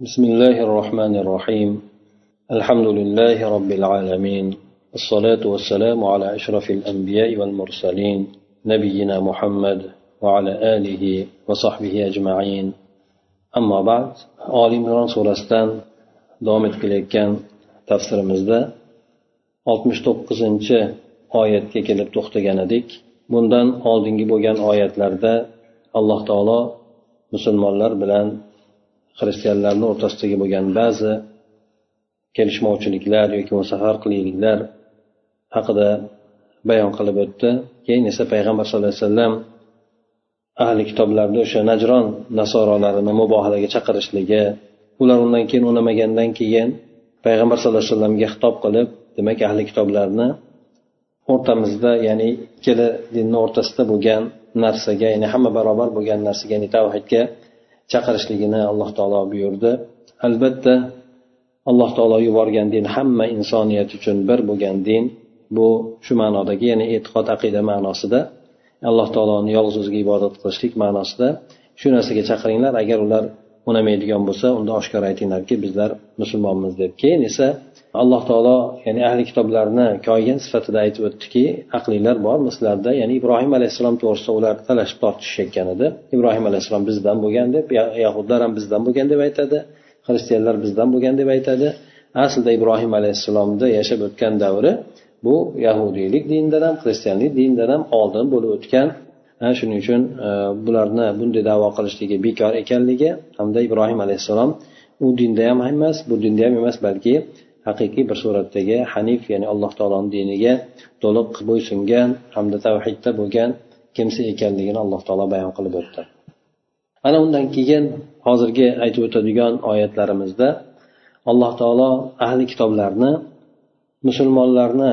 بسم الله الرحمن الرحيم الحمد لله رب العالمين الصلاة والسلام على أشرف الأنبياء والمرسلين نبينا محمد وعلى آله وصحبه أجمعين أما بعد آل عمران سورة davom etkilayotgan tafsirimizda oltmish to'qqizinchi oyatga kelib to'xtagan edik bundan oldingi bo'lgan oyatlarda alloh taolo musulmonlar bilan xristianlarni o'rtasidagi bo'lgan ba'zi kelishmovchiliklar yoki bo'lmasa farqliliklar haqida bayon qilib o'tdi. Keyin esa payg'ambar sallallohu alayhi vasallam ahli kitoblarni o'sha najron nasorolarini mubohalaga chaqirishligi ular undan keyin unamagandan keyin payg'ambar sallallohu alayhi vasallamga xitob qilib demak ahli kitoblarni o'rtamizda ya'ni ikkala dinni o'rtasida bo'lgan narsaga ya'ni hamma barobar bo'lgan narsaga ya'ni tavhidga chaqirishligini alloh taolo buyurdi. Albatta alloh taolo yuborgan din hamma insoniyat uchun bir bo'lgan din. Bu shu ma'nodagi ya'ni e'tiqod aqida ma'nosida. Alloh taoloni yolg'iz o'ziga ibodat qilishlik ma'nosida. Shu narsaga chaqiringlar agar ular unamaydigan bo'lsa unda oshkor aytinglarki bizlar musulmonmiz deb. Keyin esa alloh taolo ya'ni ahli kitoblarni koygan sifatida aytib o'tdiki aqlinglar bormi sizlarda ya'ni ibrohim alayhissalom to'g'risida ular talashib tortishishayotgan edi. Ibrohim alayhissalom bizdan bo'lgan deb yahudlar ham bizdan bo'lgan deb aytadi xristianlar bizdan bo'lgan deb aytadi. Aslida ibrohim alayhissalomni yashab o'tgan davri bu yahudiylik dinidan ham xristianlik dinidan ham oldin bo'lib o'tgan. Shuning uchun e, bularni bunday davo qilishligi bekor ekanligi hamda ibrohim alayhissalom u dinda ham emas bu dinda ham emas balki haqiqiy bir suratdagi hanif ya'ni alloh taoloni diniga to'liq bo'ysungan hamda tavhidda bo'lgan kimsa ekanligini alloh taolo bayon qilib o'tdi. Ana undan keyin hozirgi aytib o'tadigan oyatlarimizda alloh taolo ahli kitoblarni musulmonlarni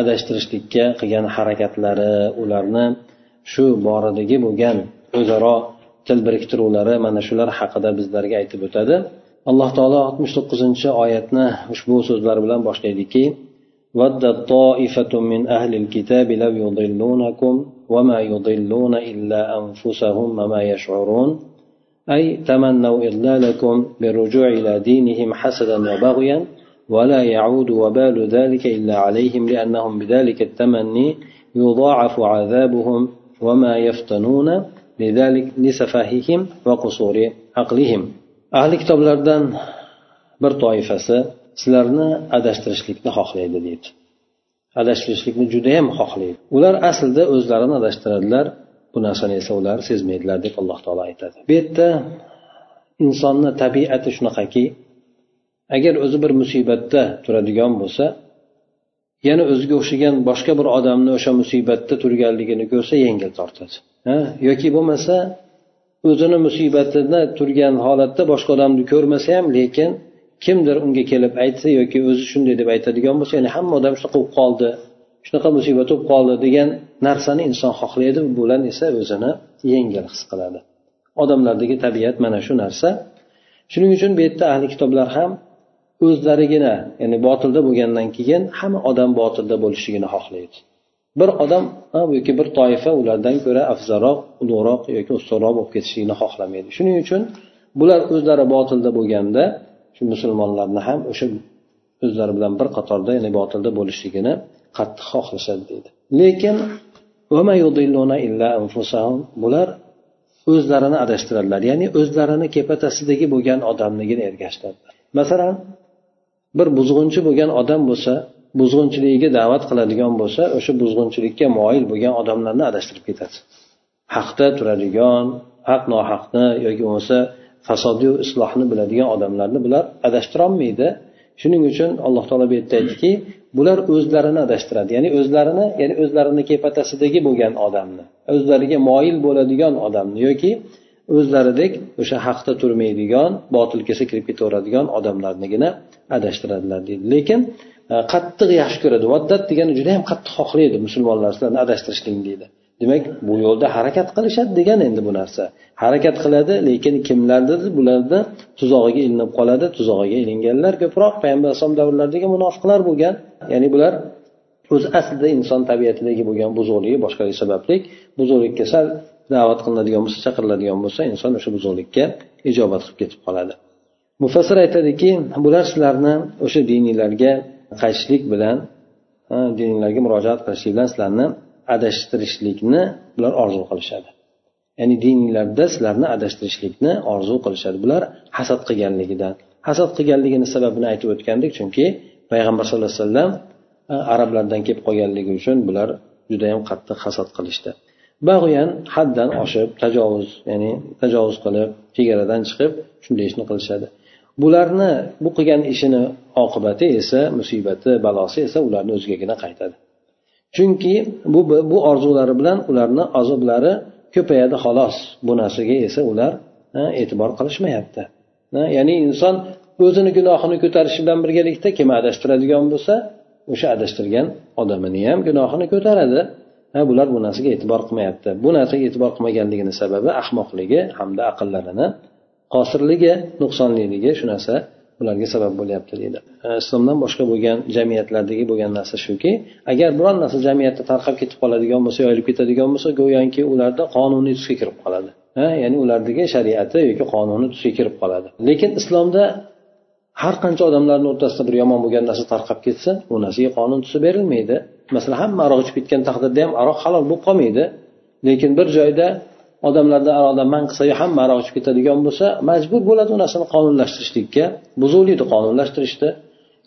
adashtirishlikka qilgan harakatlari ularni shu boradagi bo'lgan o'zaro til biriktiruvlari mana shular haqida bizlarga aytib o'tadi. Alloh taolo oltmish to'qqizinchi oyatni ushbu so'zlar bilan boshlaydiki ودت طائفة من أهل الكتاب لو يضلونكم وما يضلون إلا أنفسهم وما يشعرون أي تمنوا إضلالكم بالرجوع إلى دينهم حسدا وبغيا ولا يعود وبال ذلك إلا عليهم لأنهم بذلك التمني يضاعف عذابهم وما يفتنون لذلك لسفاههم وقصور عقلهم ahli kitoblardan bir toifasi sizlarni adashtirishlikni xohlaydi deydi. Adashtirishlikni judayam xohlaydi. Ular aslida o'zlarini adashtiradilar. Bu narsani esa ular sezmaydilar deb alloh taolo aytadi. Bu yerda insonni tabiati shunaqaki agar o'zi bir musibatda turadigan bo'lsa yana o'ziga o'xshagan boshqa bir odamni o'sha musibatda turganligini ko'rsa yengil tortadi. Yoki bo'lmasa o'zini musibatida turgan holatda boshqa odamni ko'rmasa ham lekin kimdir unga kelib aytsa yoki o'zi shunday deb aytadigan bo'lsa ya'ni hamma odam shunaqa bo'lib qoldi shunaqa musibat bo'lib qoldi degan narsani inson xohlaydi. Bu bilan esa o'zini yengil his qiladi. Odamlardagi tabiat mana shu narsa. Shuning uchun bu yerda ahli kitoblar ham o'zlarigina ya'ni botilda bo'lgandan keyin hamma odam botilda bo'lishligini xohlaydi. Bir odam yoki bir toifa ulardan ko'ra afzalroq ulug'roq yoki ustunroq bo'lib ketishlikni xohlamaydi. Shuning uchun bular o'zlari botilda bo'lganda shu musulmonlarni ham o'sha o'zlari bilan bir qatorda ya'ni botilda bo'lishligini qattiq xohlashadi deydi. Lekin bular o'zlarini adashtiradilar. Ya'ni o'zlarini kepatasidagi bo'lgan odamligini ergashtiradilar. Masalan bir buzg'unchi bo'lgan odam bo'lsa buzg'unchiligiga da'vat qiladigan bo'lsa o'sha buzg'unchilikka moyil bo'lgan odamlarni adashtirib ketadi. Haqda turadigan haq nohaqni yoki bo'lmasa fasodyu islohni biladigan odamlarni bular adashtirolmaydi. Shuning uchun alloh taolo bu yerda aytdiki bular o'zlarini adashtiradi. Ya'ni o'zlarini ya'ni o'zlarini kepatasidagi bo'lgan odamni o'zlariga moyil bo'ladigan odamni yoki o'zlaridek o'sha haqda turmaydigan botil kelsa kirib ketaveradigan odamlarnigina adashtiradilar deydi. Lekin E, qattiq yaxshi ko'radi. Vaddat degani juda yam qattiq xohlaydi musulmonlar sizlarni adashtirishlikni deydi. Demak bu yo'lda harakat qilishadi degani endi bu narsa. Harakat qiladi lekin kimlardir bularni tuzog'iga ilinib qoladi tuzog'iga ilinganlar ko'proq. Payg'ambar alayhisalom davrlaridagi munofiqlar bo'lgan. Ya'ni bular o'zi aslida inson tabiatidagi bo'lgan buzuqligi boshqalar sababli buzuqlikka sal da'vat qilinadigan bo'lsa chaqiriladigan bo'lsa inson o'sha buzuqlikka ijobat qilib ketib qoladi. Mufassir aytadiki bular sizlarni o'sha diniylarga qaytishlik bilan dininglarga murojaat qilishlik bilan sizlarni adashtirishlikni bular orzu qilishadi. Ya'ni dininglarda sizlarni adashtirishlikni orzu qilishadi. Bular hasad qilganligidan. Hasad qilganligini sababini aytib o'tgandik chunki payg'ambar sallallohu alayhi vasallam arablardan kelib qolganligi uchun bular judayam qattiq hasad qilishdi. Bag'uyan haddan oshib tajovuz ya'ni tajovuz qilib chegaradan chiqib shunday ishni qilishadi. Bularni bu qilgan ishini oqibati esa musibati balosi esa ularni o'zigagina qaytadi. Chunki bu bu orzulari bilan ularni azoblari ko'payadi xolos. Bu narsaga esa ular e'tibor qilishmayapti. Ya'ni inson o'zini gunohini ko'tarishi bilan birgalikda kim adashtiradigan bo'lsa o'sha adashtirgan odamini ham gunohini ko'taradi. Bular bu narsaga e'tibor qilmayapti. Bu narsaga e'tibor qilmaganligini sababi ahmoqligi hamda aqllarini qosirligi nuqsonliligi shu narsa bularga sabab bo'lyapti deydi. E, Islomdan boshqa bo'lgan jamiyatlardagi bo'lgan narsa shuki agar biron narsa jamiyatda tarqab ketib qoladigan bo'lsa yoyilib ketadigan bo'lsa go'yoki ularda qonuniy tusga kirib qoladi. E, ya'ni ulardagi shariati yoki qonuni tusga kirib qoladi. Lekin islomda har qancha odamlarni o'rtasida bir yomon bo'lgan narsa tarqab ketsa u narsaga qonun tusi berilmaydi. Masalan hamma aroq ichib ketgan taqdirda ham aroq halol bo'lib qolmaydi. Lekin bir joyda odamlarda aroqdan man qilsa hamma aroq ichib ketadigan bo'lsa majbur bo'ladi u narsani qonunlashtirishlikka. Buzuqlikni qonunlashtirishdi.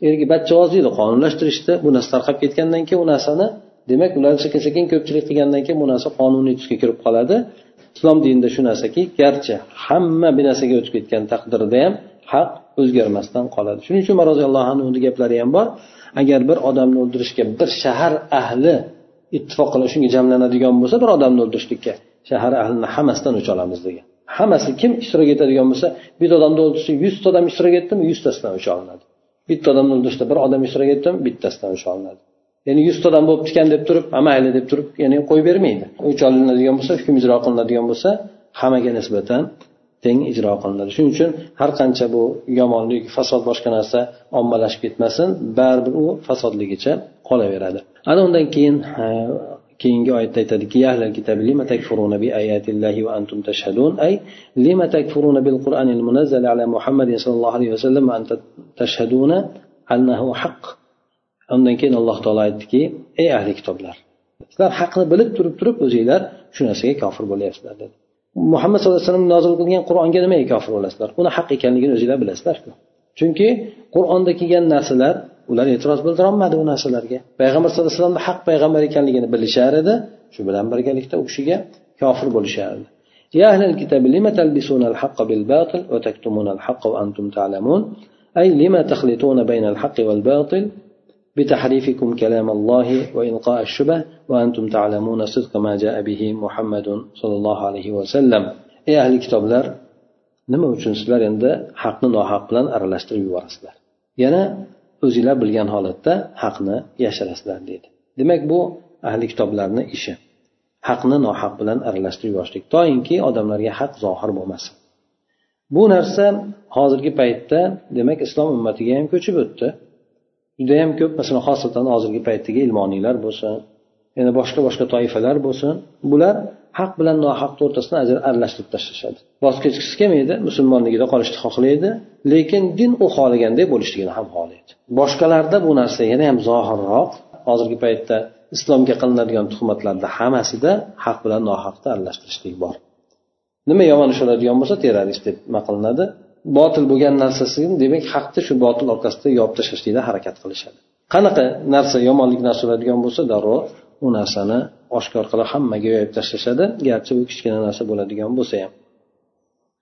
Erga bachchavozlikni qonunlashtirishdi. Bu narsa tarqab ketgandan keyin u narsani demak ular sekin sekin ko'pchilik qilgandan keyin bu narsa qonuniy tusga kirib qoladi. Islom dinida shu narsaki garchi hamma bir narsaga o'tib ketgan taqdirda ham haq o'zgarmasdan qoladi. Shuning uchun umar roziyallohu anhuni gaplari ham bor. Agar bir odamni o'ldirishga bir shahar ahli ittifoq qilib shunga jamlanadigan bo'lsa bir odamni o'ldirishlikka shahar ahlini hammasidan o'ch olamiz degan. Hammasi kim ishtirok etadigan bo'lsa bitta odamni o'ldirsa yuzta odam ishtirok etdimi yuztasidan o'ch olinadi. Bitta odamni o'ldirishda bir odam ishtirok etdimi bittasidan o'ch olinadi. Ya'ni yuzta odam bo'libdi ekan deb turib mayli deb turib ya'ni qo'yib bermaydi. O'ch olinadigan bo'lsa hukm ijro qilinadigan bo'lsa hammaga nisbatan teng ijro qilinadi. Shuning uchun har qancha bu yomonlik fasod boshqa narsa ommalashib ketmasin baribir u fasodligicha qolaveradi. Ana undan keyin keyingi oyatda aytadiki lima takfuruna bi ayatillahi va antum tashhadun? Ay lima takfuruna bil qur'anil munazzal ala muhammadin sallallohu alayhi vasallam anta antum tashhaduna annahu haqq. Undan keyin alloh taolo aytdiki ey ahli kitoblar sizlar haqni bilib turib turib o'zinglar shu narsaga kofir bo'lyapsizlar dedi. Muhammad sallallohu alayhi vasallam nozil qilgan qur'onga nimaga kofir bo'lasizlar? Uni haq ekanligini o'zinglar bilasizlarku. Chunki qur'onda kelgan narsalar ular e'tiroz bildirolmadi u narsalarga payg'ambar sallallohu alayhi vasallamni haq payg'ambar ekanligini bilishar edi shu bilan birgalikda u kishiga kofir bo'lishar edi يا أهل الكتاب لم تلبسون الحق بالباطل وتكتمون الحق وأنتم تعلمون أي لما تخلطون بين الحق والباطل بتحريفكم كلام الله وإلقاء الشبه وأنتم تعلمون صدق ما جاء به محمد صلى الله عليه وسلم ey ahli kitoblar nima uchun sizlar endi haqni nohaq bilan aralashtirib yuborasizlar yana o'zinglar bilgan holatda haqni yashirasizlar deydi. Demak bu ahli kitoblarni ishi. Haqni nohaq bilan aralashtirib yuborishlik. Toinki odamlarga haq zohir bo'lmasin. Bu narsa hozirgi paytda demak islom ummatiga ham ko'chib o'tdi. Judayam ko'p masalan xosatan hozirgi paytdagi ilmoniylar bo'lsin yana boshqa boshqa toifalar bo'lsin. Bular haq bilan nohaqni o'rtasini aralashtirib tashlashadi. Voz kechgisi kelmaydi musulmonligida qolishni xohlaydi lekin din u xohlaganday bo'lishligini ham xohlaydi. Boshqalarda bu narsa yana ham zohirroq hozirgi paytda islomga qilinadigan tuhmatlarda hammasida haq bilan nohaqni aralashtirishlik bor. Nima yomon ish oladigan bo'lsa terrorist deb nima qilinadi? Botil bo'lgan narsasini demak haqni shu botil orqasida yopib tashlashlikda harakat qilishadi. Qanaqa narsa yomonlik narsa bo'ladigan bo'lsa darrov u narsani oshkor qilib hammaga yoyib tashlashadi. Garchi bu kichkina narsa bo'ladigan bo'lsa ham.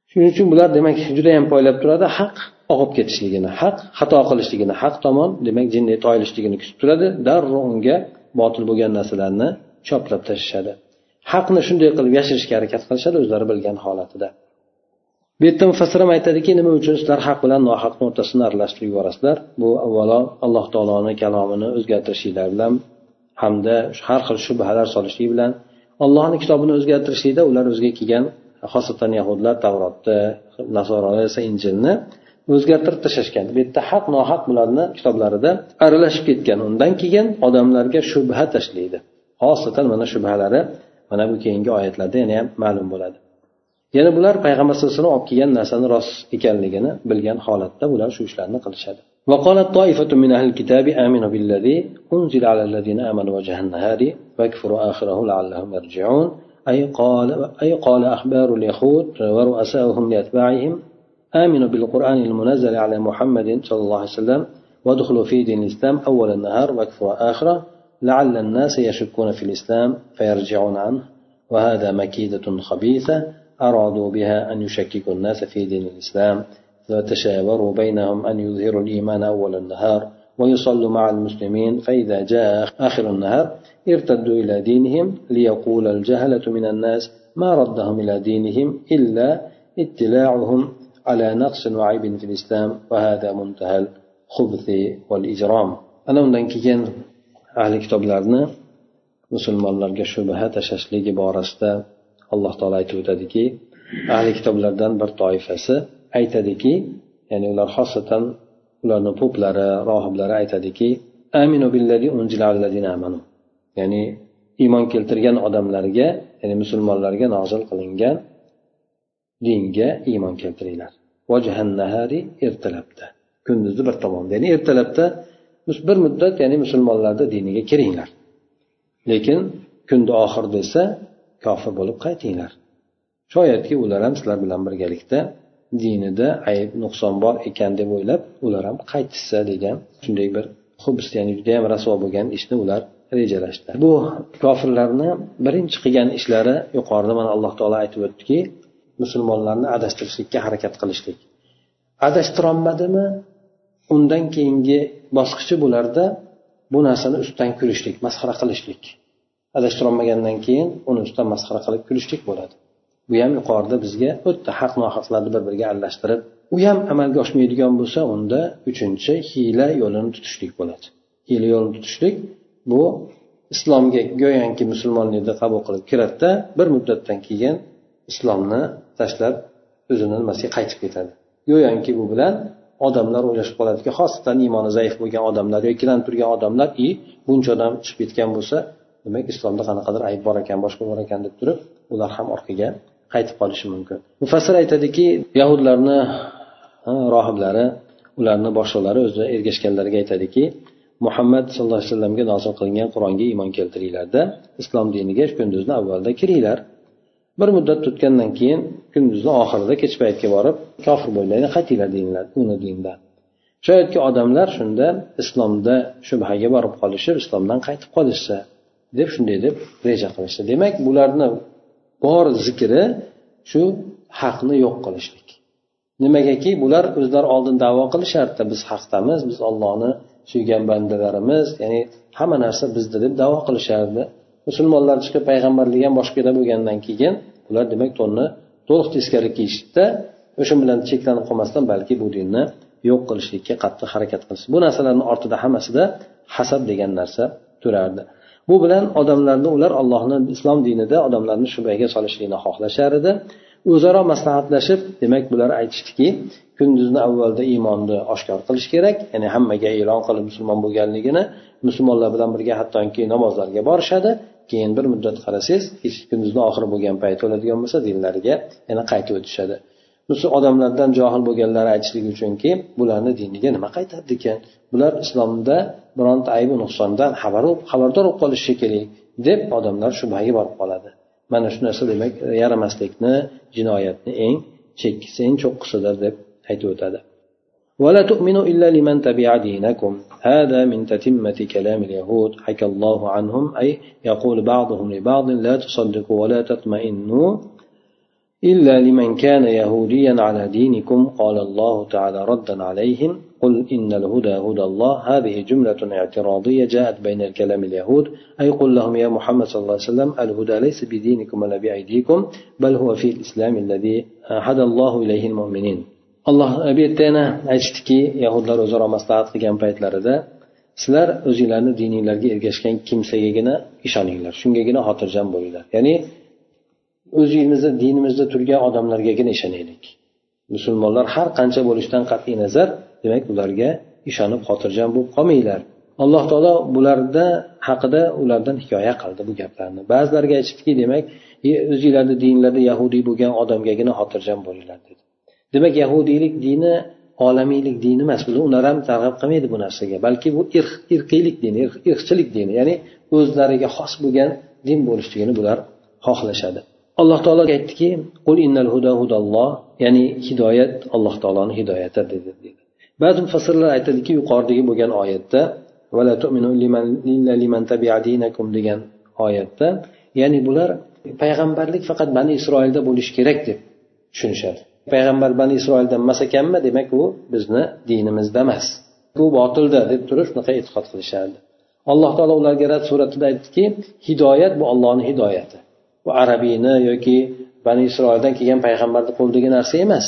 Shuning uchun bular demak judayam poylab turadi. Haq og'ib ketishligini haq xato qilishligini haq tomon demak jinni toyilishligini kutib turadi. Darrov unga botil bo'lgan narsalarni choplab tashlashadi. Haqni shunday qilib yashirishga harakat qilishadi o'zlari bilgan holatida. Bu yerda mufassir ham aytadiki nima uchun sizlar haq bilan nohaqni o'rtasini aralashtirib yuborasizlar? Bu avvalo alloh taoloni kalomini o'zgartirishinglar bilan hamda har xil shubhalar solishlik bilan allohni kitobini o'zgartirishlikda ular o'ziga kelgan xosatan yahudlar tavrotni nasorolar esa injilni o'zgartirib tashlashgan. Bu yerda haq nohaq bularni kitoblarida aralashib ketgan. Undan keyin odamlarga shubha tashlaydi. Xosatan mana shubhalari mana bu keyingi oyatlarda yana ham ma'lum bo'ladi. Yana bular payg'ambar sallallohu alayhi vasallam olib kelgan narsani rost ekanligini bilgan holatda bular shu ishlarni qilishadi. وقالت طائفة من أهل الكتاب آمنوا بالذي أنزل على الذين آمنوا وجه النهار واكفروا آخره لعلهم يرجعون. أي قال أي قال أخبار اليهود ورؤساؤهم لأتباعهم آمنوا بالقرآن المنزل على محمد صلى الله عليه وسلم وادخلوا في دين الإسلام أول النهار واكفروا آخره لعل الناس يشكون في الإسلام فيرجعون عنه. وهذا مكيدة خبيثة أرادوا بها أن يشككوا الناس في دين الإسلام. فتشاوروا بينهم أن يظهروا الإيمان أول النهار ويصلوا مع المسلمين فإذا جاء آخر النهار ارتدوا إلى دينهم ليقول الجهلة من الناس ما ردهم إلى دينهم إلا اطلاعهم على نقص وعيب في الإسلام وهذا منتهى الخبث والإجرام. أنا undan keyin ahli kitoblarni musulmonlarga shubha tashlashligi borasida alloh taolo aytib o'tadiki ahli kitoblardan bir toifasi aytadiki ya'ni ular xosatan ularni poplari rohiblari aytadiki aminu amanu. Ya'ni iymon keltirgan odamlarga ya'ni musulmonlarga nozil qilingan dinga iymon keltiringlar. Ertalabda. Kunduzi bir tomonda ya'ni ertalabda bir muddat ya'ni musulmonlarni diniga kiringlar lekin kunni oxirida esa kofir bo'lib qaytinglar. Shoyatki ular ham sizlar bilan birgalikda dinida ayb nuqson bor ekan deb o'ylab ular ham qaytishsa degan shunday bir xubs ya'ni judayam rasvo bo'lgan ishni ular rejalashdi bu kofirlarni birinchi qilgan ishlari yuqorida mana alloh taolo aytib o'tdiki musulmonlarni adashtirishlikka harakat qilishlik. Adashtirolmadimi undan keyingi bosqichi bularda bu narsani ustidan kulishlik masxara qilishlik. Adashtirolmagandan keyin uni ustidan masxara qilib kulishlik bo'ladi. Bu ham yuqorida bizga o'tdi. Haq nohaqlarni bir biriga aralashtirib u ham amalga oshmaydigan bo'lsa unda uchinchi hiyla yo'lini tutishlik bo'ladi. Hiyla yo'lini tutishlik bu islomga go'yoki musulmonlikni qabul qilib kiradida bir muddatdan keyin islomni tashlab o'zini nimasiga qaytib ketadi. Go'yoki bu bilan odamlar o'ylashib qoladiki xosatan iymoni zaif bo'lgan odamlar yo ikkilanib turgan odamlar i buncha odam chiqib ketgan bo'lsa demak islomda qanaqadir ayb bor ekan boshqa bor ekan deb turib ular ham orqaga qaytib qolishi mumkin. Mufassir aytadiki yahudlarni rohiblari ularni boshliqlari o'zi ergashganlarga aytadiki muhammad sallallohu alayhi vasallamga nozil qilingan qur'onga iymon keltiringlarda islom diniga kunduzni avvalda kiringlar. Bir muddat o'tgandan keyin kunduzni oxirida kech paytga borib kofir bo'lmanglar qaytinglar deyinglar uni dindan shoyatki odamlar shunda islomda shubhaga borib qolishib islomdan qaytib qolishsa deb shunday deb reja qilishdi demak bularni bor zikri shu haqni yo'q qilishlik. Nimagaki bular o'zlari oldin davo qilishardi. Biz haqdamiz biz ollohni suygan bandalarimiz ya'ni hamma narsa bizda deb davo qilishardi. Musulmonlar chiqib payg'ambarlik ham boshqada bo'lgandan keyin ular demak to'nni to'liq teskari kiyishdida o'sha bilan cheklanib qolmasdan balki bu dinni yo'q qilishlikka qattiq harakat qilishdi. Bu narsalarni ortida hammasida hasad degan narsa turardi. Bu bilan odamlarni ular allohni islom dinida odamlarni shubhaga solishlikni xohlashar edi. O'zaro maslahatlashib demak bular aytishdiki kunduzni avvalda iymonni oshkor qilish kerak ya'ni hammaga e'lon qilib musulmon bo'lganligini musulmonlar bilan birga hattoki namozlarga borishadi keyin bir muddat qarasangiz kunduzni oxiri bo'lgan payti o'ladigan bo'lsa dinlariga yana qaytib o'tishadi. Odamlardan johil bo'lganlari aytishligi uchunki bularni diniga nima qaytadi ekan? Bular islomda bironta aybi nuqsondan xabardor bo'lib qolishi kerak deb odamlar shubhaga borib qoladi mana shu narsa demak yaramaslikni jinoyatni eng chekkisi eng cho'qqisidir deb aytib o'tadi ولا تؤمنوا إلا لمن تبع دينكم هذا من تتمة كلام اليهود حكى الله عنهم أي يقول بعضهم لبعض لا تصدقوا ولا تطمئنوا إلا لمن كان يهوديا على دينكم قال الله تعالى ردا عليهم قل إن الهدى هدى الله هذه جملة اعتراضية جاءت بين الكلام اليهود أي قل لهم يا محمد صلى الله عليه وسلم الهدى ليس بدينكم ولا بأيديكم بل هو في الإسلام الذي هدى الله إليه المؤمنين alloh bu yerda yana aytishdiki yahudlar o'zaro maslahat qilgan paytlarida sizlar o'zinglarni dininglarga ergashgan kimsagagina ishoninglar shungagina xotirjam bo'linglar ya'ni o'zingizni dinimizda turgan odamlargagina ishonaylik musulmonlar har qancha bo'lishidan qat'iy nazar demak ularga ishonib xotirjam bo'lib qolmanglar. Alloh taolo bularda haqida ulardan hikoya qildi bu gaplarni. Ba'zilariga aytishdiki demak o'zinglarni dinlarda yahudiy bo'lgan odamgagina xotirjam bo'linglar dedi. Demak yahudiylik dini olamiylik dini emas ular ham targ'ib qilmaydi bu narsaga. Balki bu irq irqiylik dini irqchilik dini ya'ni o'zlariga xos bo'lgan din bo'lishligini bular xohlashadi. Alloh taolo aytdiki qul innal huda hudalloh ya'ni hidoyat alloh taoloni hidoyati dedi. Ba'zi mufassirlar aytadiki yuqoridagi bo'lgan oyatda degan oyatda ya'ni bular payg'ambarlik faqat bani isroilda bo'lishi kerak deb tushunishadi. Payg'ambar bani isroildan emas ekanmi demak u bizni dinimizda emas. Bu botilda deb turib shunaqa e'tiqod qilishadi alloh taolo ularga rad suratida aytdiki hidoyat bu ollohni hidoyati. Bu arabiyni yoki bani isroildan kelgan payg'ambarni qo'lidagi narsa emas.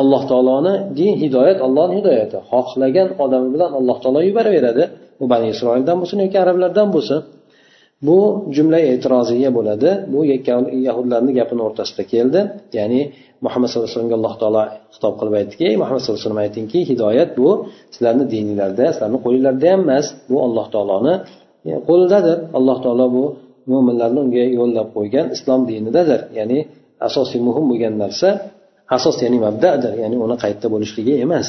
Alloh taoloni din hidoyat allohni hidoyati. Xohlagan odami bilan alloh taolo yuboraveradi u bani isroildan bo'lsin yoki arablardan bo'lsin. Bu jumla e'tiroziya bo'ladi. Bu yahudlarni gapini o'rtasida keldi. Ya'ni muhammad sallallohu alayhi vasallamga alloh taolo xitob qilib aytdiki muhammad sallallohu alayhi vasallam aytingki hidoyat bu sizlarni dininglarda sizlarni qo'linglarda ham emas. Bu alloh taoloni e, qo'lidadir. Alloh taolo bu mo'minlarni unga yo'llab qo'ygan islom dinidadir. Ya'ni asosiy muhim bo'lgan narsa asos ya'ni mabdadir ya'ni uni qayerda bo'lishligi emas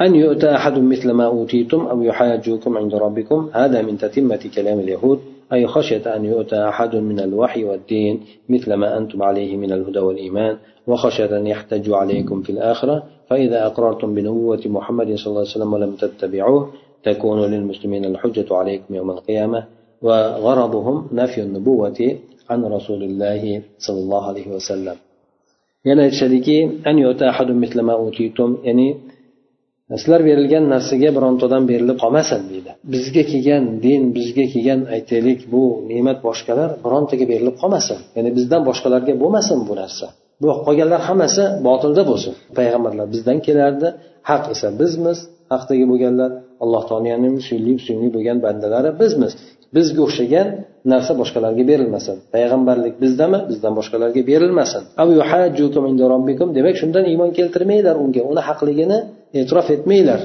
أن يؤتى أحد مثل ما أوتيتم أو يحاجوكم عند ربكم هذا من تتمة كلام اليهود. أي خشية أن يؤتى أحد من الوحي والدين مثل ما أنتم عليه من الهدى والإيمان وخشية أن يحتجوا عليكم في الآخرة. فإذا أقررتم بنبوة محمد صلى الله عليه وسلم ولم تتبعوه تكون للمسلمين الحجة عليكم يوم القيامة. وغرضهم نفي النبوة عن رسول الله صلى الله عليه وسلم. Yana aytishadiki ya'ni sizlar berilgan narsaga birontadan berilib qolmasin deydi. Bizga kelgan din bizga kelgan aytaylik bu ne'mat boshqalar birontaga berilib qolmasin. Ya'ni bizdan boshqalarga bo'lmasin bu narsa. Bu qolganlar hammasi botilda bo'lsin. Payg'ambarlar bizdan kelardi haq esa bizmiz haqdagi bo'lganlar alloh taoloni suyli suyumli bo'lgan bandalari bizmiz. Bizga o'xshagan narsa boshqalarga berilmasin. Payg'ambarlik bizdami? Bizdan boshqalarga berilmasin. Demak shundan iymon keltirmanglar unga. Uni haqligini e'tirof etmanglar.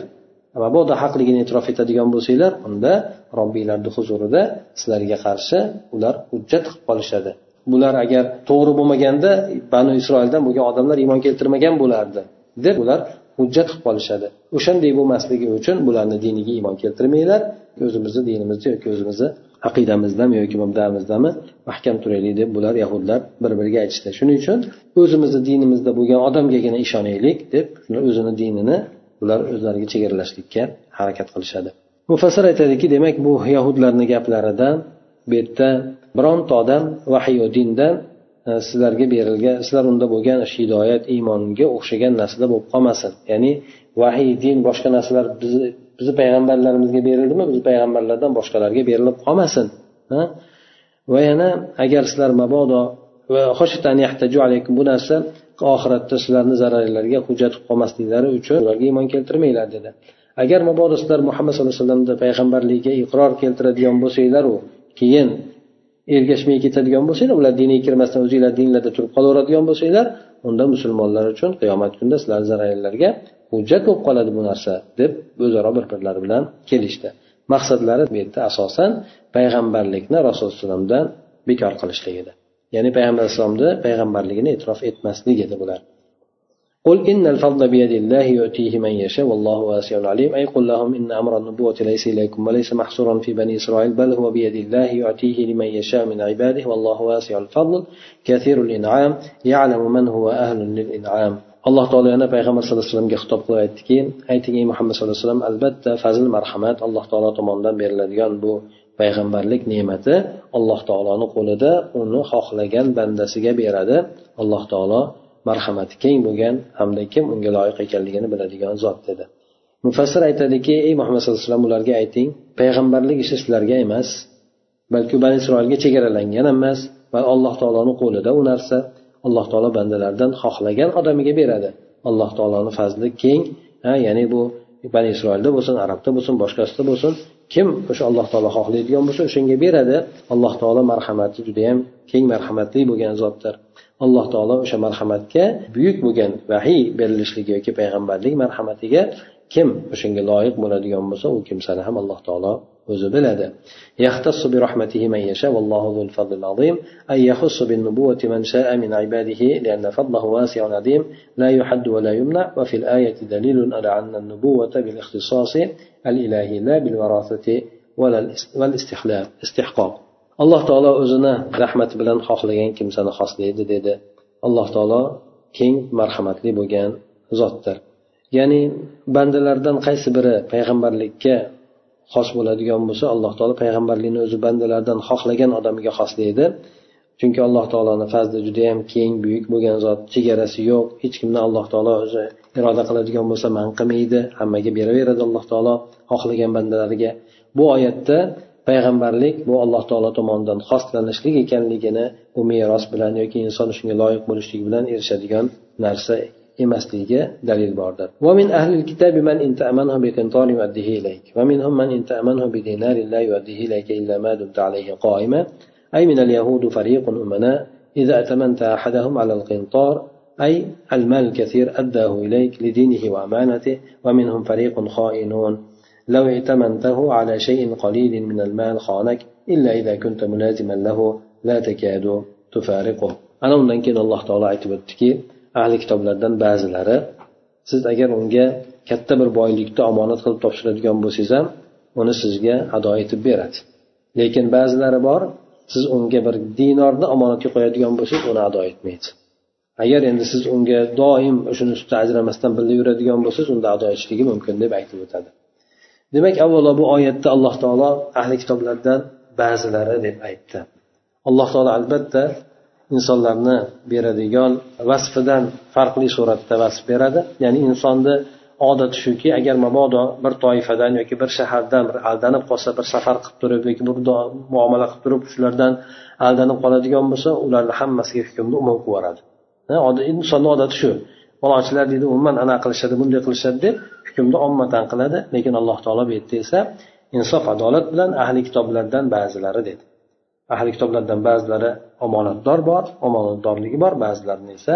Mabodo haqligini e'tirof etadigan bo'lsanglar unda robbiylarni huzurida sizlarga qarshi ular hujjat qilib qolishadi. Bular agar to'g'ri bo'lmaganda banu isroildan bo'lgan odamlar iymon keltirmagan bo'lardi deb ular hujjat qilib qolishadi. O'shanday bo'lmasligi uchun bularni diniga iymon keltirmanglar. O'zimizni dinimizda yoki o'zimizni aqidamizdami yoki mabdamizdami mahkam turaylik deb bular yahudlar bir biriga aytishdi. Shuning uchun o'zimizni dinimizda bo'lgan odamgagina ishonaylik deb o'zini dinini ular o'zlariga chegaralashlikka harakat qilishadi. Mufassir aytadiki demak bu yahudlarni gaplaridan bu yerda bironta odam vahiy dindan e, sizlarga berilgan sizlar unda bo'lgan hidoyat iymonga o'xshagan narsada bo'lib qolmasin. Ya'ni vahiy din boshqa narsalar bizni bizni payg'ambarlarimizga berildimi? Bizni payg'ambarlardan boshqalarga berilib qolmasin. Va yana agar sizlar mabodo bu narsa oxiratda sizlarni zararlarga hujjat qilib qolmasliklari uchun ularga iymon keltirmanglar dedi. Agar mabodo sizlar muhammad sallallohu alayhi vasallamni payg'ambarligiga iqror keltiradigan bo'lsanglaru keyin ergashmay ketadigan bo'lsanglar ular diniga kirmasdan o'zinglar dinlarda turib qolaveradigan bo'lsanglar unda musulmonlar uchun qiyomat kunida sizlarni zararlarga hujjat bo'lib qoladi bu narsa deb o'zaro bir birlari bilan kelishdi maqsadlari bu yerda asosan payg'ambarlikni rasululloh alayhivasallamdan bekor qilishlik edi ya'ni payg'ambar alayhissalomni payg'ambarligini e'tirof etmaslik edi bular قل إن الفضل بيد الله يؤتيه من يشاء والله واسع عليم أي قل لهم إن أمر النبوة ليس إليكم وليس محصورا في بني إسرائيل بل هو بيد الله يؤتيه لمن يشاء من عباده والله واسع الفضل كثير الإنعام يعلم من هو أهل للإنعام alloh taolo yana payg'ambar sallallohu alayhi vasallamga xitob qilib aytdiki ayting ey muhammad sallallohu alayhi vasallam albatta fazl marhamat alloh taolo tomonidan beriladigan bu payg'ambarlik ne'mati alloh taoloni qo'lida uni xohlagan bandasiga beradi. Alloh taolo marhamati keng bo'lgan hamda kim unga loyiq ekanligini biladigan zot dedi. Mufassir aytadiki ey muhammad sallallohu alayhi vasallam ularga ayting payg'ambarlik ishi sizlarga emas balki bani isroilga chegaralangan emas va alloh taoloni qo'lida u narsa alloh taolo bandalardan xohlagan odamiga beradi. Alloh taoloni fazli keng ha ya'ni bu bani isroilda bo'lsin arabda bo'lsin boshqasida bo'lsin kim o'sha alloh taolo xohlaydigan bo'lsa o'shanga beradi. Alloh taolo marhamati judayam keng marhamatli bo'lgan zotdir. Alloh taolo o'sha marhamatga buyuk bo'lgan vahiy berilishligi yoki payg'ambarlik marhamatiga kim o'shanga loyiq bo'ladigan bo'lsa u kimsani ham alloh taolo o'zi biladi يختص برحمته من يشاء والله ذو الفضل العظيم أي يخص بالنبوة من شاء من عباده لأن فضله واسع عظيم لا يحد ولا يمنع وفي الآية دليل على أن النبوة بالاختصاص الإلهي لا بالوراثة ولا الاستحقاق alloh taolo o'zini rahmati bilan xohlagan kimsani xoslaydi dedi alloh taolo keng marhamatli bo'lgan zotdir ya'ni bandalardan qaysi biri payg'ambarlikka xos bo'ladigan bo'lsa alloh taolo payg'ambarlikni o'zi bandalardan xohlagan odamiga xoslaydi. Chunki alloh taoloni fazli judayam keng buyuk bo'lgan zot chegarasi yo'q hech kimni alloh taolo o'zi iroda qiladigan bo'lsa man qilmaydi hammaga beraveradi alloh taolo xohlagan bandalariga. Bu oyatda payg'ambarlik bu alloh taolo tomonidan xoslanishlik ekanligini bu meros bilan yoki inson shunga loyiq bo'lishlik bilan erishadigan narsa emasligiga dalil bordir. ومن أهل الكتاب من إن تأمنه بقنطار يؤديه إليك ومنهم من إن تأمنه بدينار لا يؤديه إليك إلا ما دمت عليه قائما أي من اليهود فريق أمناء إذا أتمنت أحدهم على القنطار أي المال الكثير أداه إليك لدينه وأمانته ومنهم فريق خائنون لو ائتمنته على شيء قليل من المال خانك إلا إذا كنت ملازما له لا تكاد تفارقه أنا undan keyin alloh taolo aytib o'tdiki ahli kitoblardan ba'zilari siz agar unga katta bir boylikni omonat qilib topshiradigan bo'lsangiz ham uni sizga ado etib beradi. Lekin ba'zilari bor siz unga bir dinorni omonatga qo'yadigan bo'lsangiz uni ado etmaydi. Agar endi siz unga doim shuni ustidan ajramasdan birga yuradigan bo'lsangiz unda ado etishligi mumkin deb aytib o'tadi. Demak avvalo bu oyatda alloh taolo ahli kitoblardan ba'zilari deb aytdi. Alloh taolo albatta insonlarni beradigan vasfidan farqli suratda vasf beradi. Ya'ni insonni odati shuki agar mabodo bir toifadan yoki bir shahardan bir aldanib qolsa bir safar qilib turib yoki bir muomala qilib turib shulardan aldanib qoladigan bo'lsa ularni hammasiga hukmni umum qilib yuboradi. Insonni odati shu. Falonchilar deydi umuman anaqa qilishadi bunday qilishadi deb hukmni ommatan qiladi. Lekin alloh taolo bu yerda esa insof adolat bilan ahli kitoblardan ba'zilari dedi. Ahli kitoblardan ba'zilari omonatdor bor omonatdorligi bor ba'zilarini esa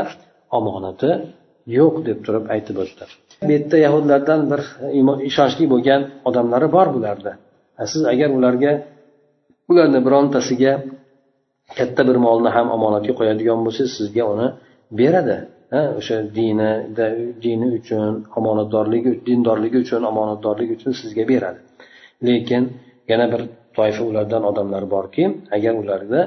omonati yo'q deb turib aytib o'tdi. Bu yerda yahudlardan bir ishonchli bo'lgan odamlari bor bularda. Siz agar ularga ularni birontasiga katta bir molni ham omonatga qo'yadigan bo'lsangiz sizga uni beradi. O'sha dinida dini uchun omonatdorligi dindorligi uchun omonatdorligi uchun sizga beradi. Lekin yana bir toifa ulardan odamlar borki agar ularda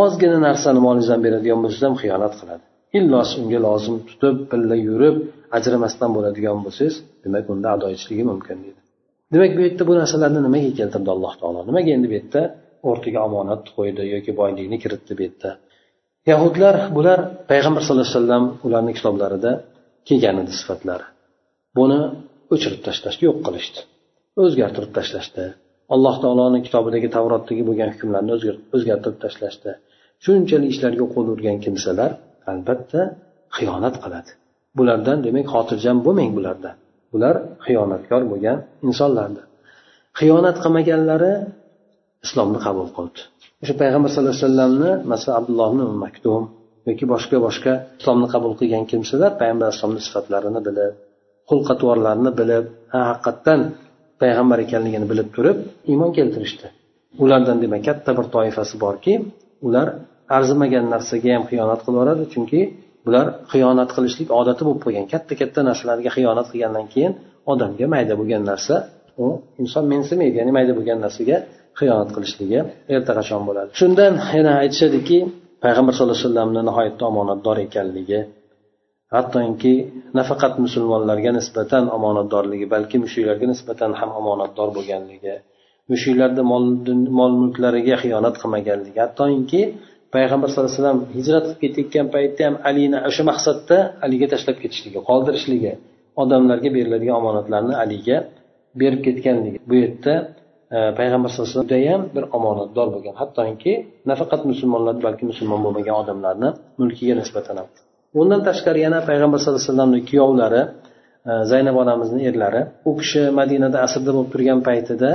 ozgina narsani molingizdan beradigan bo'lsangiz ham xiyonat qiladi. Illo unga lozim tutib birga yurib ajramasdan bo'ladigan bo'lsangiz demak unda ado etishligi mumkin deydi demak bu yerda bu narsalarni nimaga keltirdi alloh taolo? Nimaga endi bu yerda o'rtaga omonat qo'ydi yoki boylikni kiritdi bu yerda? Yahudlar bular payg'ambar sallallohu alayhi vasallam ularni kitoblarida kelgan edi sifatlari. Buni o'chirib tashlashdi yo'q qilishdi. O'zgartirib tashlashdi. Alloh taoloni kitobidagi tavrotdagi bo'lgan hukmlarni o'zgartirib tashlashdi. Shunchalik ishlarga qo'l urgan kimsalar albatta xiyonat qiladi. Bulardan demak xotirjam bo'lmang bulardan bular xiyonatkor bo'lgan insonlardir. Xiyonat qilmaganlari islomni qabul qildi. O'sha payg'ambar sallallohu alayhi vasallamni masalan abdulloh ibn maktum yoki boshqa boshqa islomni qabul qilgan kimsalar payg'ambar alayhisalomni sifatlarini bilib xulq atvorlarini bilib haqiqatdan payg'ambar ekanligini bilib turib iymon keltirishdi. Ulardan demak katta bir toifasi borki ular arzimagan narsaga ham xiyonat qilib yuboradi chunki bular xiyonat qilishlik odati bo'lib qolgan. Katta katta narsalarga xiyonat qilgandan keyin odamga mayda bo'lgan narsa u inson mensimaydi ya'ni mayda bo'lgan narsaga xiyonat qilishligi erta qachon bo'ladi? Shundan yana aytishadiki payg'ambar sallallohu alayhi vasallamni nihoyatda omonatdor ekanligi hattoki nafaqat musulmonlarga nisbatan omonatdorligi balki mushuklarga nisbatan ham omonatdor bo'lganligi mushuklarni mol mulklariga xiyonat qilmaganligi. Hattoki payg'ambar sallallohu alayhi vasallam hijrat qilib ketayotgan paytda ham alini o'sha maqsadda aliga tashlab ketishligi qoldirishligi odamlarga beriladigan omonatlarni aliga berib ketganligi. Bu yerda e, payg'ambar sallallohu alayhi vasallam judayam bir omonatdor bo'lgan. Hattoki nafaqat musulmonlar balki musulmon bo'lmagan odamlarni mulkiga nisbatan ham. Undan tashqari yana payg'ambar sallallohu alayhi vasallamni kuyovlari e, zaynab onamizni erlari. U kishi madinada asrda bo'lib turgan paytida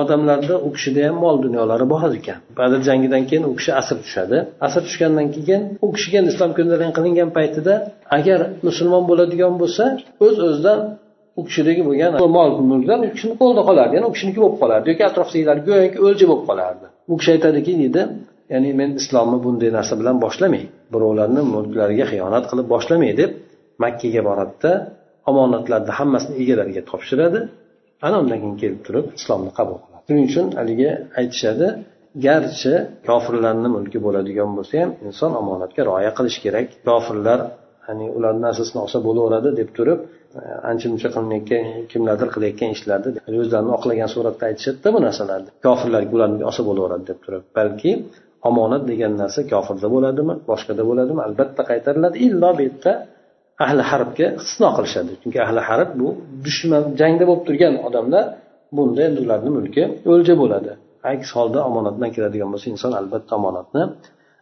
odamlarda u kishida ham mol dunyolari bor ekan. Badr jangidan keyin u kishi asr tushadi. Asr tushgandan keyin u kishiga islom ko'ndalang qilingan paytida agar musulmon bo'ladigan bo'lsa o'z o'zidan u kishidagi bo'lgan mol mulklar u kishini qo'lida qolardi. Ya'ni u kishiniki bo'lib qolardi yoki atrofdagilar go'yoki o'lja bo'lib qolardi. U kishi aytadiki deydi ya'ni men islomni bunday narsa bilan boshlamay birovlarni mulklariga xiyonat qilib boshlamay deb makkaga boradida omonatlarni hammasini egalariga topshiradi. Ana undan keyin kelib turib islomni qabul qiladi. Shuning uchun haligi aytishadi garchi kofirlarni mulki bo'ladigan bo'lsa ham inson omonatga rioya qilish kerak. Kofirlar ya'ni ularni narsasini olsa bo'laveradi deb turib ancha muncha qilinayotgan kimlardir qilayotgan ishlarni o'zlarini oqlagan suratda aytishadida bu narsalarni. Kofirlar ularni olsa bo'laveradi deb turib balki omonat degan narsa kofirda bo'ladimi boshqada bo'ladimi albatta qaytariladi. Illo bu yerda ahli harbga istisno qilishadi. Chunki ahli harb bu dushman jangda bo'lib turgan odamlar bunda endi ularni mulki o'lja bo'ladi. Aks holda omonatdan keladigan bo'lsa inson albatta omonatni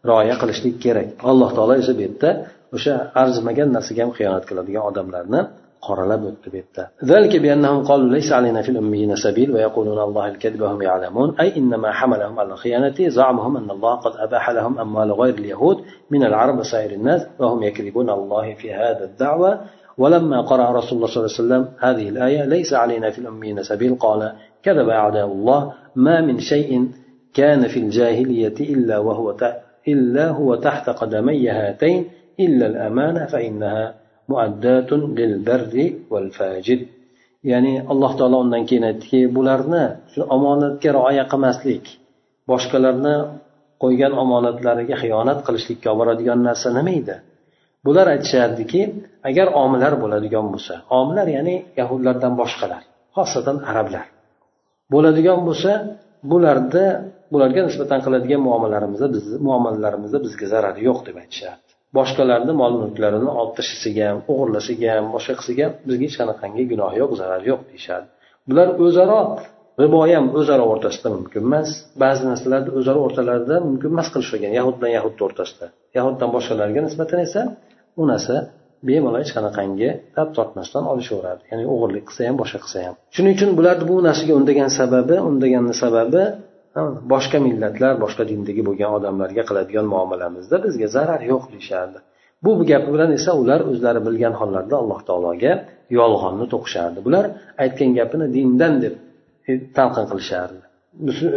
rioya qilishlik kerak. Alloh taolo esa bu yerda o'sha arzimagan narsaga ham xiyonat qiladigan odamlarni qoralab yerda ذلك بأنهم قالوا ليس علينا في الأميين سبيل ويقولون الله الكذب وهم يعلمون. أي إنما حملهم على الخيانة زعمهم أن الله قد أباح لهم أموال غير اليهود من العرب وسائر الناس وهم يكذبون الله في هذا الدعوة. ولما قرأ رسول الله صلى الله عليه وسلم هذه الآية ليس علينا في الأميين سبيل قال كذب أعداء الله ما من شيء كان في الجاهلية إلا وهو إلا هو تحت قدمي هاتين إلا الأمانة فإنها muaddatun lil barri val fajid. Ya'ni alloh taolo undan keyin aytdiki bularni shu omonatga rioya qilmaslik boshqalarni qo'ygan omonatlariga xiyonat qilishlikka olib boradigan narsa nima edi? Bular aytishardiki agar omillar bo'ladigan bo'lsa omillar ya'ni yahudlardan boshqalar xosatan arablar bo'ladigan bo'lsa bularda bularga nisbatan qiladigan muomalalarimizda biz muomalalarimizda bizga zarari yo'q deb aytishardi. Boshqalarni mol mulklarini olib tashlashiga ham o'g'irlashiga ham boshqa qilsaga ham bizga hech qanaqangi gunoh yo'q zarar yo'q deyishadi. Bular o'zaro ribo ham o'zaro o'rtasida mumkin emas. Ba'zi narsalarni o'zaro o'rtalarida mumkin emas qilishgan yahud bilan yahudni o'rtasida. Yahuddan boshqalarga nisbatan esa u narsa bemalol hech qanaqangi tab tortmasdan olishaveradi. Ya'ni o'g'irlik qilsa ham boshqa qilsa ham. Shuning uchun bularni bu narsaga undagan sababi undagan sababi boshqa millatlar boshqa dindagi bo'lgan odamlarga qiladigan muomalamizda bizga zarar yo'q deyishardi. Bu gapi bilan esa ular o'zlari bilgan hollarda alloh taologa yolg'onni to'qishardi. Bular aytgan gapini dindan deb e, talqin qilishardi.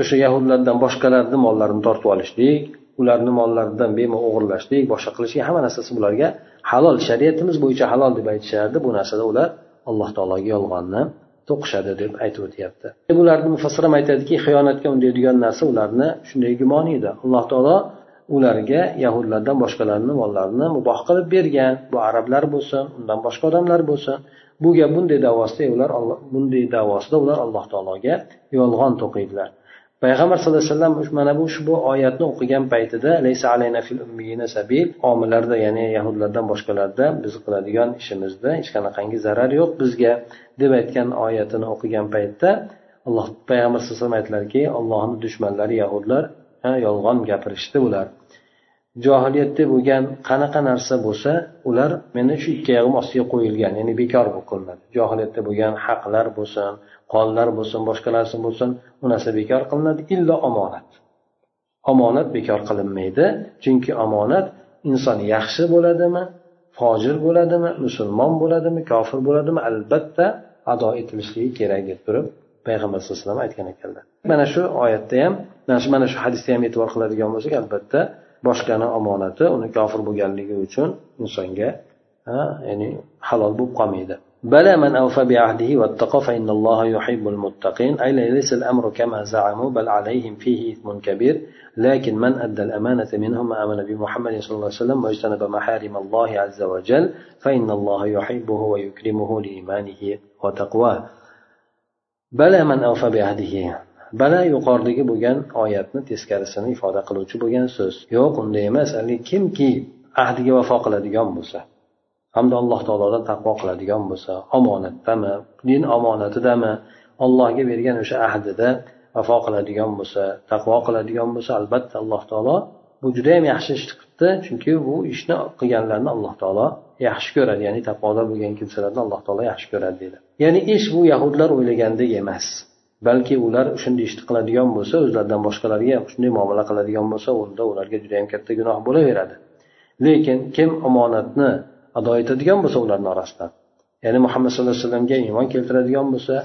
O'sha yahudlardan boshqalarni mollarini tortib olishlik ularni mollaridan bemalol o'g'irlashlik boshqa qilishlik hamma narsasi bularga halol shariatimiz bo'yicha halol deb aytishardi. Bu narsada ular alloh taologa yolg'onni to'qishadi deb aytib o'tyapti. Ularni mufassir ham aytadiki xiyonatga undaydigan narsa ularni shunday gumon edi alloh taolo ularga yahudlardan boshqalarni mollarini muboh qilib bergan. Bu arablar bo'lsin undan boshqa odamlar bo'lsin. Bu gap bunday davosida ular bunday davosida ular alloh taologa yolg'on to'qiydilar. Payg'ambar sallallohu alayhi vasallam mana bu ushbu oyatni o'qigan paytida omillarda ya'ni yahudlardan boshqalarda biz qiladigan ishimizda hech qanaqangi zarar yo'q bizga. Deb aytgan oyatini o'qigan paytda alloh payg'ambar alayhi vasallam aytdilarki allohni dushmanlari yahudlar yolg'on gapirishdi ular johiliyatda bo'lgan qanaqa narsa bo'lsa ular meni shu ikki oyog'im ostiga qo'yilgan ya'ni bekor qilinadi johiliyatda bo'lgan haqlar bo'lsin qonlar bo'lsin boshqa narsa bo'lsin u narsa bekor qilinadi illo omonat. Omonat bekor qilinmaydi chunki omonat inson yaxshi bo'ladimi fojir bo'ladimi musulmon bo'ladimi kofir bo'ladimi albatta ado etilishligi kerak deb turib payg'ambar sallallohu alayhi vasallam aytgan ekanlar mana shu oyatda ham mana shu hadisda ham e'tibor qiladigan bo'lsak albatta boshqani omonati uni kofir bo'lganligi uchun insonga ya'ni halol bo'lib qolmaydi بلى من أوفى بعهده واتقى فإن الله يحب المتقين أي ليس الأمر كما زعموا بل عليهم فيه إثم كبير لكن من أدى الأمانة منهم آمن بمحمد صلى الله عليه وسلم واجتنب محارم الله عز وجل فإن الله يحبه ويكرمه لإيمانه وتقواه بلى من أوفى بعهده bala yuqoridagi bo'lgan oyatni teskarisini ifoda qiluvchi bo'lgan so'z yo'q unday emas kimki ahdiga vafo qiladigan bo'lsa hamda alloh taolodan taqvo qiladigan bo'lsa omonatdami din omonatidami allohga bergan o'sha ahdida vafo qiladigan bo'lsa taqvo qiladigan bo'lsa albatta alloh taolo bu judayam yaxshi ish qilibdi. Chunki bu ishni qilganlarni alloh taolo yaxshi ko'radi. Ya'ni taqvodor bo'lgan kimsalarni alloh taolo yaxshi ko'radi deydi ya'ni ish bu yahudlar o'ylagandek emas. Balki ular shunday ishni qiladigan bo'lsa o'zlaridan boshqalarga ham shunday muomala qiladigan bo'lsa unda ularga juda yam katta gunoh bo'laveradi. Lekin kim omonatni ado etadigan bo'lsa ularni orasidan. Ya'ni muhammad sallallohu alayhi vasallamga iymon keltiradigan bo'lsa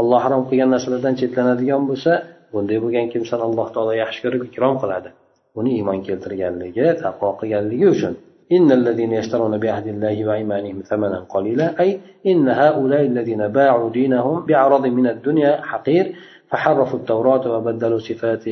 alloh harom qilgan narsalardan chetlanadigan bo'lsa bunday bo'lgan kimsani alloh taolo yaxshi ko'rib ikrom qiladi. Uni iymon keltirganligi taqvo qilganligi uchun. إن الذين يشترون بعهد الله وأيمانهم ثمنا قليلا أي إن هؤلاء الذين باعوا دينهم بعرض من الدنيا حقير فحرفوا التوراة وبدلوا صفات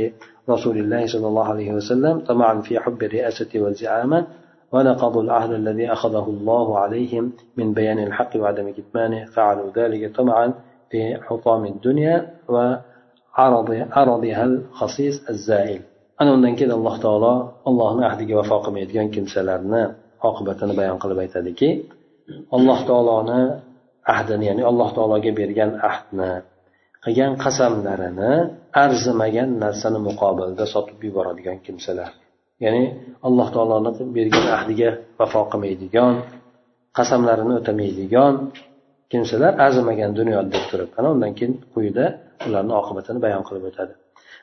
رسول الله صلى الله عليه وسلم طمعا في حب الرئاسة والزعامة ونقضوا العهد الذي أخذه الله عليهم من بيان الحق وعدم كتمانه فعلوا ذلك طمعا في حطام الدنيا وعرضها الخصيص الزائل ana undan keyin alloh taolo allohni ahdiga vafo qilmaydigan kimsalarni oqibatini bayon qilib aytadiki alloh taoloni ahdini ya'ni alloh taologa bergan ahdni qilgan qasamlarini arzimagan narsani muqobilda sotib yuboradigan kimsalar. Ya'ni alloh taoloni bergan ahdiga vafo qilmaydigan qasamlarini o'tamaydigan kimsalar arzimagan dunyoda deb turib ana undan keyin quyida ularni oqibatini bayon qilib o'tadi.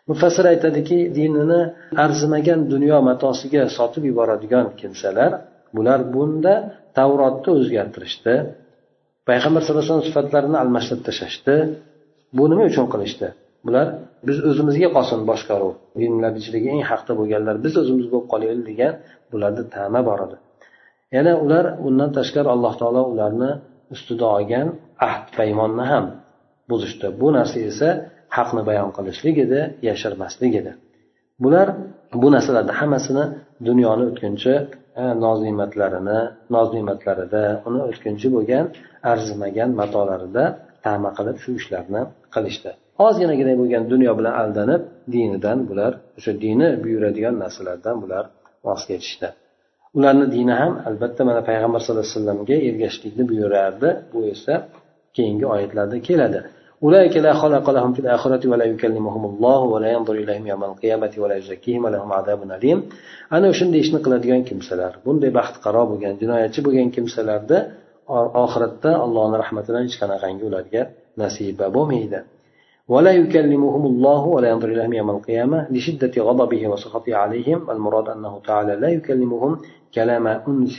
Mufassir aytadiki dinini arzimagan dunyo matosiga sotib yuboradigan kimsalar bular bunda tavrotni o'zgartirishdi payg'ambar sallallohu alayhi vasallam sifatlarini almashtirib tashlashdi bu nima uchun qilishdi. Bular biz o'zimizga qolsin boshqaruv dinlar ichidagi eng haqda bo'lganlar biz o'zimiz bo'lib qolaylik degan bularda tama bor edi. Yana ular undan tashqari alloh taolo ularni ustida olgan ahd paymonni ham buzishdi. Bu narsa esa haqni bayon qilishlik edi yashirmaslik edi. Bular bu narsalarni hammasini dunyoni o'tkinchi e, noz ne'matlarini noz ne'matlarida uni o'tkinchi bo'lgan arzimagan matolarida tama qilib shu ishlarni qilishdi. Ozginagina bo'lgan dunyo bilan aldanib dinidan bular o'sha dini buyuradigan narsalardan bular voz kechishdi. Ularni dini ham albatta mana payg'ambar sallallohu alayhi vasallamga ergashishlikni buyurardi. Bu esa keyingi oyatlarda keladi. أولئك لا خلق لهم في الآخرة ولا يكلمهم الله ولا ينظر إليهم يوم القيامة ولا يزكيهم ولهم عذاب أليم. ana o'shanday ishni qiladigan kimsalar bunday baxtiqaro bo'lgan jinoyatchi bo'lgan kimsalarda oxiratda allohni rahmatidan hech qanaqangi ularga nasiba bo'lmaydi ولا يكلمهم الله ولا ينظر إليهم يوم القيامة. لشدة غضبه وسخطه عليهم. المراد أنه تعالى لا يكلمهم كلام أنس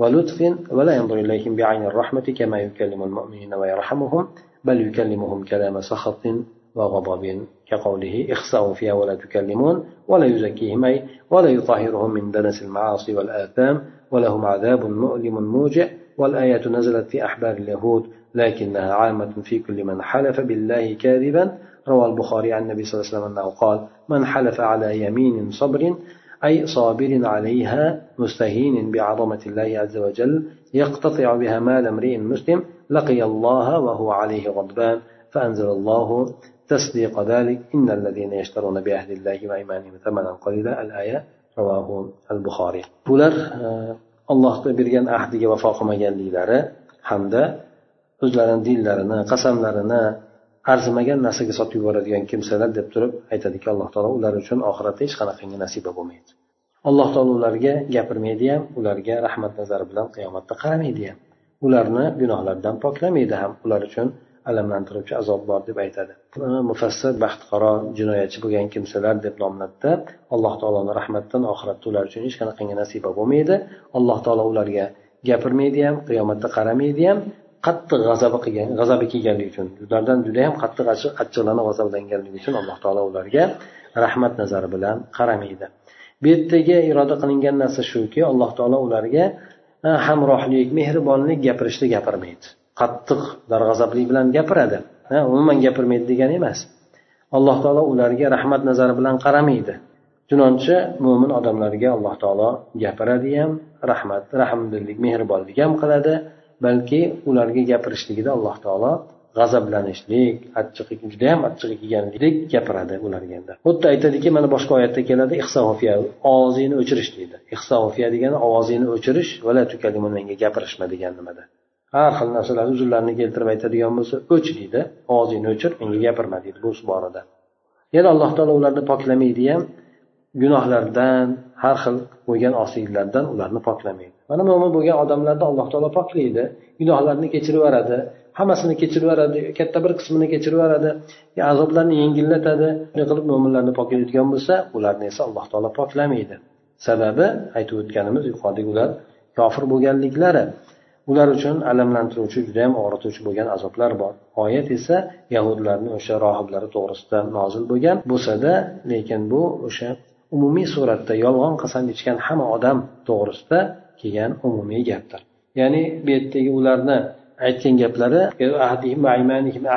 ولطف ولا ينظر إليهم بعين الرحمة كما يكلم المؤمنين ويرحمهم. بل يكلمهم كلام سخط وغضب كقوله اخسأوا فيها ولا تكلمون ولا يزكيهم أي ولا يطهرهم من دنس المعاصي والآثام ولهم عذاب مؤلم موجع والآيات نزلت في أحبار اليهود لكنها عامة في كل من حلف بالله كاذبا روى البخاري عن النبي صلى الله عليه وسلم أنه قال من حلف على يمين صبر أي صابر عليها مستهين بعظمة الله عز وجل يقتطع بها مال امرئ مسلم لقي الله وهو عليه غضبان فأنزل الله تصديق ذلك إن الذين يشترون بعهد الله وإيمانهم ثمنا قليلا الآية رواه البخاري bular allohga bergan ahdiga vafo qilmaganliklari hamda o'zlarini dinlarini qasamlarini arzimagan narsaga sotib yuboradigan kimsalar deb turib aytadiki alloh taolo ular uchun oxiratda hech qanaqangi nasiba bo'lmaydi alloh taolo ularga gapirmaydi ham ularga rahmat nazari bilan qiyomatda qaramaydi ham ularni gunohlaridan poklamaydi ham. Ular uchun alamlantiruvchi azob bor deb aytadi. Mufassir baxtiqaro jinoyatchi bo'lgan kimsalar deb nomladida alloh taoloni rahmatidan oxiratda ular uchun hech qanaqangi nasiba bo'lmaydi. Alloh taolo ularga gapirmaydi ham qiyomatda qaramaydi ham qattiq g'azabi qilgan g'azabi kelganligi uchun ulardan juda yam qattiq achchiqlanib g'azablanganligi uchun alloh taolo ularga rahmat nazari bilan qaramaydi. Bu yerdagi iroda qilingan narsa shuki alloh taolo ularga hamrohlik mehribonlik gapirishda gapirmaydi. Qattiq darg'azablik bilan gapiradi. Umuman gapirmaydi degani emas. Alloh taolo ularga rahmat nazari bilan qaramaydi. Chunonchi mo'min odamlarga alloh taolo gapiradi ham rahmat rahmdillik mehribonlik ham qiladi balki ularga gapirishligida alloh taolo g'azablanishlik achchiq judayam achchiq kelganlik gapiradi ularga endi. Xuddi aytadiki mana boshqa oyatda keladi ovozingni o'chirish deydi. Ihsofiya degani ovozingni o'chirish menga gapirishma degan nimada. Har xil narsalar uzrlarini keltirib aytadigan bo'lsa o'ch deydi. Ovozingni o'chir menga gapirma deydi bu borada. Yana alloh taolo ularni poklamaydi ham gunohlardan har xil bo'lgan osiyliklardan ularni poklamaydi. Mana mo'min bo'lgan odamlarni alloh taolo poklaydi. Gunohlarni kechirib yuboradi. Hammasini kechirib yuboradi katta bir qismini kechirib yuboradi. Azoblarni yengillatadi shunday qilib mo'minlarni poklaydigan bo'lsa ularni esa alloh taolo poklamaydi. Sababi aytib o'tganimiz yuqoridagi ular kofir bo'lganliklari. Ular uchun alamlantiruvchi juda yam og'rituvchi bo'lgan azoblar bor. Oyat esa yahudlarni o'sha rohiblari to'g'risida nozil bo'lgan bo'lsada lekin bu o'sha umumiy suratda yolg'on qasam ichgan hamma odam to'g'risida kelgan umumiy gapdir. Ya'ni bu yerdagi ularni aytgan gaplari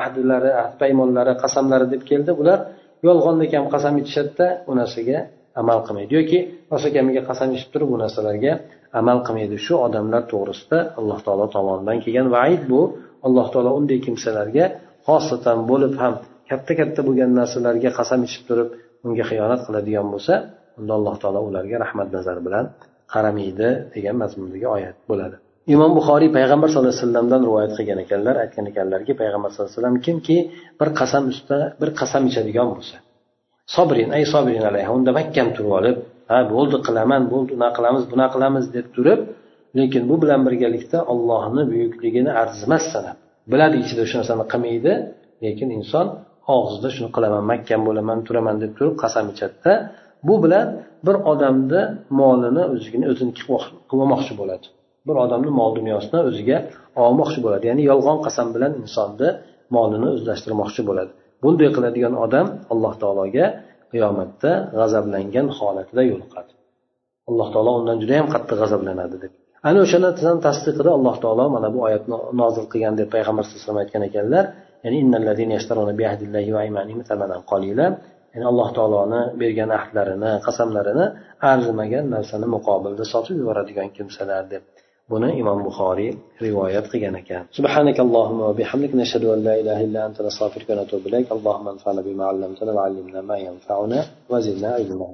ahdlari ahd paymonlari qasamlari deb keldi. Bular yolg'onlik ham qasam ichishadida u narsaga amal qilmaydi. Yoki rosa kamiga qasam ichib turib bu narsalarga amal qilmaydi. Shu odamlar to'g'risida alloh taolo tomonidan kelgan vaid bu. Alloh taolo unday kimsalarga xosatan bo'lib ham katta katta bo'lgan narsalarga qasam ichib turib unga xiyonat qiladigan bo'lsa unda alloh taolo ularga rahmat nazari bilan qaramaydi degan mazmundagi oyat bo'ladi. Imom buxoriy payg'ambar sallallohu alayhi vasallamdan rivoyat qilgan ekanlar aytgan ekanlarki payg'ambar sallallohu alayhi vasallam kimki bir qasam ustida bir qasam ichadigan bo'lsa sobrin ay sobrin alayha unda mahkam turib olib ha bo'ldi qilaman bo'ldi unaqa qilamiz bunaqa qilamiz deb turib lekin bu bilan birgalikda ollohni buyukligini arzimas sanab biladi ichida shu narsani qilmaydi lekin inson og'zida shuni qilaman mahkam bo'laman turaman deb turib qasam ichadida bu bilan bir odamni molini o'zini o'ziniki qilib olmoqchi bo'ladi. Bir odamni mol dunyosini o'ziga olmoqchi bo'ladi. Ya'ni yolg'on qasam bilan insonni molini o'zlashtirmoqchi bo'ladi. Bunday qiladigan odam alloh taologa qiyomatda g'azablangan holatda yo'liqadi. Alloh taolo undan juda yam qattiq g'azablanadi deb. Ana o'sha narsani tasdiqida alloh taolo mana bu oyatni nozil qilgan deb payg'ambar sallallohu alayhi vasallam aytgan ekanlar ya'ni alloh taoloni bergan ahdlarini qasamlarini arzimagan narsani muqobilda sotib yuboradigan kimsalar deb. Buni imom buxoriy rivoyat qilgan سبحانك اللهم وبحمدك نشهد أن لا إله إلا أنت نستغفرك ونتوب إليك اللهم انفعنا بما علمتنا وعلمنا ما ينفعنا وزدنا علما